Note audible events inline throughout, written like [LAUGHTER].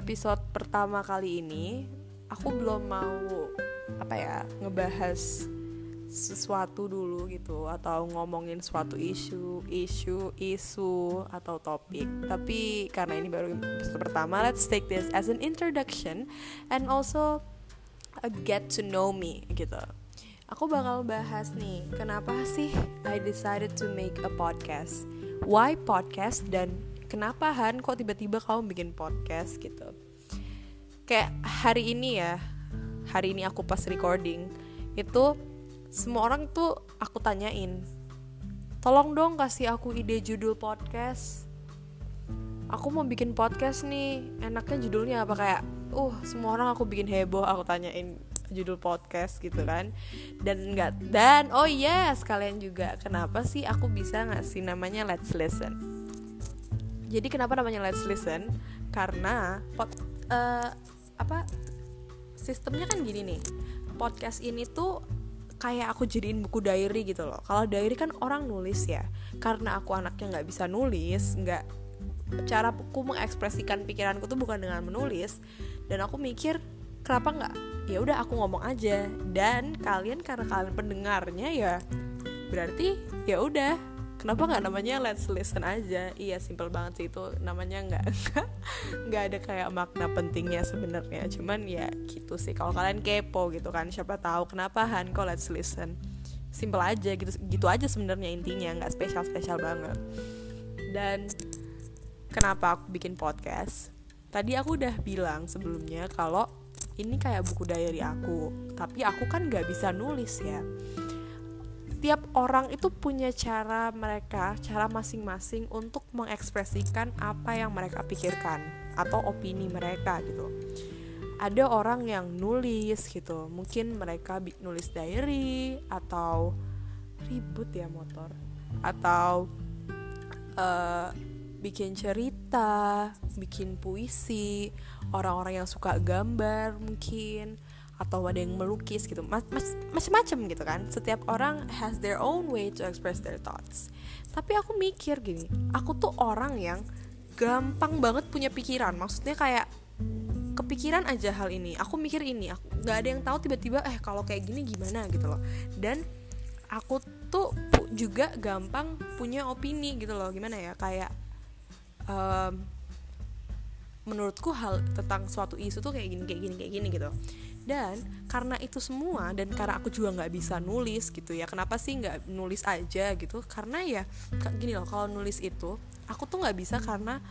episode pertama kali ini aku belum mau apa ya ngebahas sesuatu dulu gitu atau ngomongin suatu isu, isu, isu atau topik. Tapi karena ini baru episode pertama, let's take this as an introduction and also a get to know me gitu. Aku bakal bahas nih, kenapa sih I decided to make a podcast? Why podcast dan kenapa Han kok tiba-tiba kamu bikin podcast? Gitu? Kayak hari ini ya, hari ini aku pas recording itu semua orang tuh aku tanyain tolong dong kasih aku ide judul podcast. Aku mau bikin podcast nih enaknya judulnya apa? Kayak uh semua orang aku bikin heboh aku tanyain judul podcast gitu kan. Dan enggak dan oh iya yes, sekalian juga kenapa sih aku bisa ngasih namanya let's listen jadi kenapa namanya let's listen? Karena pot uh, apa sistemnya kan gini nih. Podcast ini tuh kayak aku jadiin buku diary gitu loh. Kalau diary kan orang nulis ya. Karena aku anaknya nggak bisa nulis nggak cara aku mengekspresikan pikiranku tuh bukan dengan menulis. Dan aku mikir kenapa nggak? Ya udah aku ngomong aja. Dan kalian karena kalian pendengarnya ya berarti ya udah kenapa nggak namanya let's listen aja? Iya simple banget sih itu. Namanya nggak [LAUGHS] nggak ada kayak makna pentingnya sebenarnya. Cuman ya gitu sih. Kalau kalian kepo gitu kan siapa tahu kenapa Han kok let's listen? Simple aja gitu gitu aja sebenarnya intinya. Nggak spesial spesial banget. Dan kenapa aku bikin podcast? Tadi aku udah bilang sebelumnya kalau ini kayak buku diary aku. Tapi aku kan nggak bisa nulis ya orang itu punya cara mereka, cara masing-masing untuk mengekspresikan apa yang mereka pikirkan atau opini mereka gitu. Ada orang yang nulis gitu, mungkin mereka nulis diary atau ribut ya motor atau uh, bikin cerita, bikin puisi, orang-orang yang suka gambar mungkin atau ada yang melukis gitu. Macam-macam gitu kan. Setiap orang has their own way to express their thoughts. Tapi aku mikir gini aku tuh orang yang gampang banget punya pikiran. Maksudnya kayak kepikiran aja hal ini. Aku mikir ini aku nggak ada yang tahu tiba-tiba eh kalau kayak gini gimana? gitu loh. Dan aku tuh juga gampang punya opini gitu loh. Gimana ya? Kayak um, menurutku hal tentang suatu isu tuh kayak gini kayak gini kayak gini gitu. Dan karena itu semua dan karena aku juga nggak bisa nulis gitu ya kenapa sih nggak nulis aja gitu? Karena ya gini loh kalau nulis itu aku tuh nggak bisa karena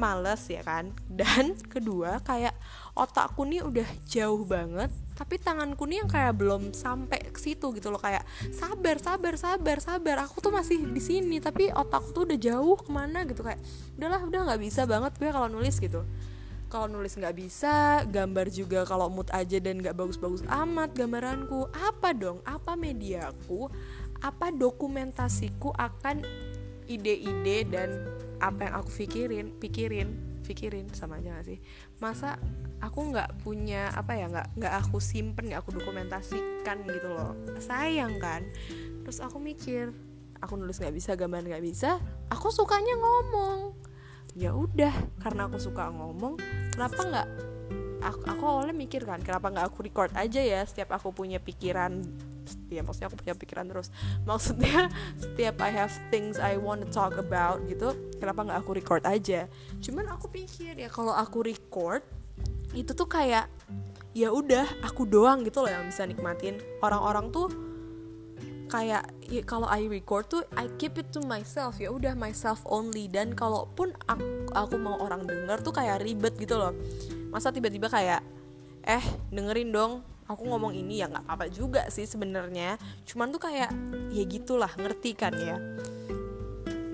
males ya kan? Dan kedua kayak otakku nih udah jauh banget tapi tanganku nih yang kayak belum sampai ke situ gitu loh. Kayak sabar sabar sabar sabar aku tuh masih di sini tapi otakku tuh udah jauh ke mana gitu. Kayak udahlah udah nggak bisa banget gue kalau nulis gitu. Kalau nulis nggak bisa gambar juga kalau mood aja dan nggak bagus-bagus amat gambaranku. Apa dong? Apa mediaku? Apa dokumentasiku akan ide-ide dan apa yang aku pikirin pikirin pikirin sama aja gak sih? Masa aku nggak punya apa ya nggak nggak aku simpen nggak aku dokumentasikan gitu loh. Sayang kan? Terus aku mikir aku nulis nggak bisa gambar nggak bisa aku sukanya ngomong. Ya udah karena aku suka ngomong kenapa nggak aku, aku awalnya mikir kan kenapa nggak aku record aja ya setiap aku punya pikiran ya maksudnya aku punya pikiran terus. Maksudnya setiap I have things I want to talk about gitu kenapa nggak aku record aja? Cuman aku pikir ya kalau aku record itu tuh kayak ya udah aku doang gitu loh yang bisa nikmatin. Orang-orang tuh kayak ya, kalau I record tuh I keep it to myself. Ya udah myself only. Dan kalaupun aku, aku mau orang denger tuh kayak ribet gitu loh. Masa tiba-tiba kayak eh dengerin dong aku ngomong ini ya nggak apa-apa juga sih sebenarnya. Cuman tuh kayak ya gitulah ngerti kan ya?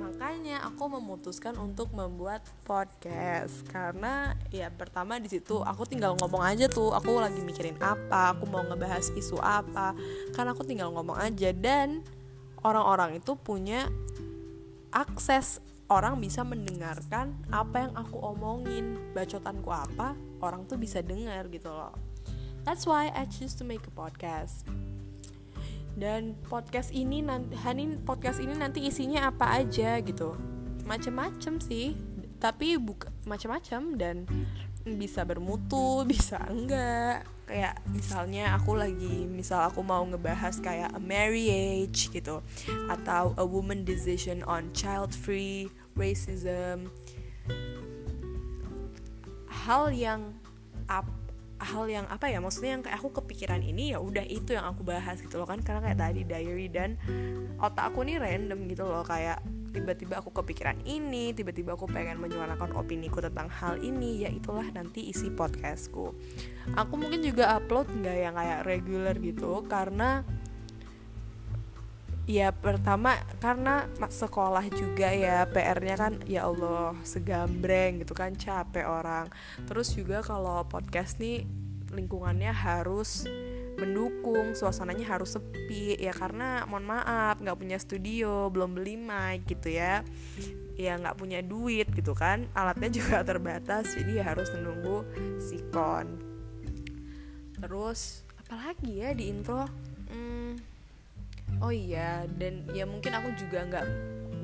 Makanya aku memutuskan untuk membuat podcast. Karena ya pertama di situ aku tinggal ngomong aja tuh aku lagi mikirin apa aku mau ngebahas isu apa. Karena aku tinggal ngomong aja dan orang-orang itu punya akses. Orang bisa mendengarkan apa yang aku omongin. Bacotanku apa orang tuh bisa dengar gitu loh that's why I choose to make a podcast. Dan podcast ini nanti Hanin podcast ini nanti isinya apa aja gitu. Macem-macem sih. Tapi buka macem-macem dan bisa bermutu [LAUGHS] bisa enggak. Kayak misalnya aku lagi misal aku mau ngebahas kayak a marriage gitu. Atau a woman decision on child free racism. Hal yang up hal yang apa ya maksudnya yang kayak aku kepikiran ini ya udah itu yang aku bahas gitu loh kan. Karena kayak tadi diary dan otak aku nih random gitu loh. Kayak tiba-tiba aku kepikiran ini tiba-tiba aku pengen menyuarakan opini ku tentang hal ini ya itulah nanti isi podcastku. Aku mungkin juga upload nggak yang kayak regular gitu. Karena ya pertama karena sekolah juga ya PR-nya kan ya Allah segambreng gitu kan capek orang. Terus juga kalau podcast nih lingkungannya harus mendukung suasananya harus sepi. Ya karena mohon maaf nggak punya studio belum beli mic gitu ya. Ya nggak punya duit gitu kan. Alatnya juga [LAUGHS] terbatas jadi ya harus menunggu sikon terus apalagi ya di intro oh iya dan ya mungkin aku juga nggak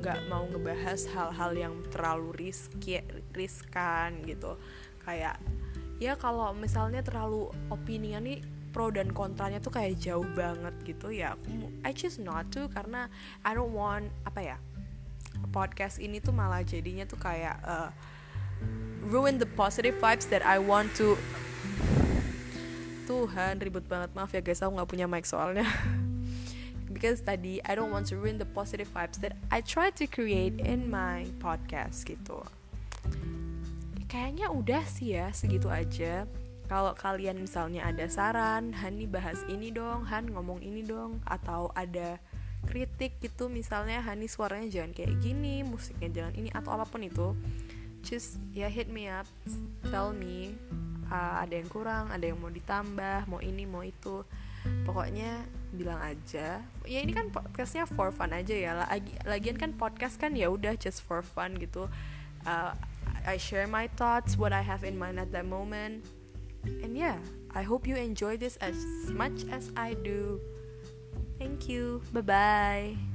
nggak mau ngebahas hal-hal yang terlalu riski riskan gitu. Kayak ya kalau misalnya terlalu opini nih pro dan kontranya tuh kayak jauh banget gitu ya. Aku I choose not to karena I don't want apa ya podcast ini tuh malah jadinya tuh kayak uh, ruin the positive vibes that I want to. Tuhan ribut banget. Maaf ya guys aku nggak punya mic soalnya [LAUGHS] because tadi I don't want to ruin the positive vibes that I try to create in my podcast gitu. Kayaknya udah sih ya segitu aja. Kalau kalian misalnya ada saran, Hani bahas ini dong, Han ngomong ini dong, atau ada kritik gitu misalnya Hani suaranya jangan kayak gini, musiknya jangan ini atau apa pun itu, just ya hit me up, tell me uh, ada yang kurang, ada yang mau ditambah, mau ini mau itu pokoknya bilang aja. Ya ini kan podcastnya for fun aja ya. Lagi, lagian kan podcast kan ya udah just for fun gitu. Uh, I share my thoughts what I have in mind at that moment. And yeah I hope you enjoy this as much as I do. Thank you. Bye bye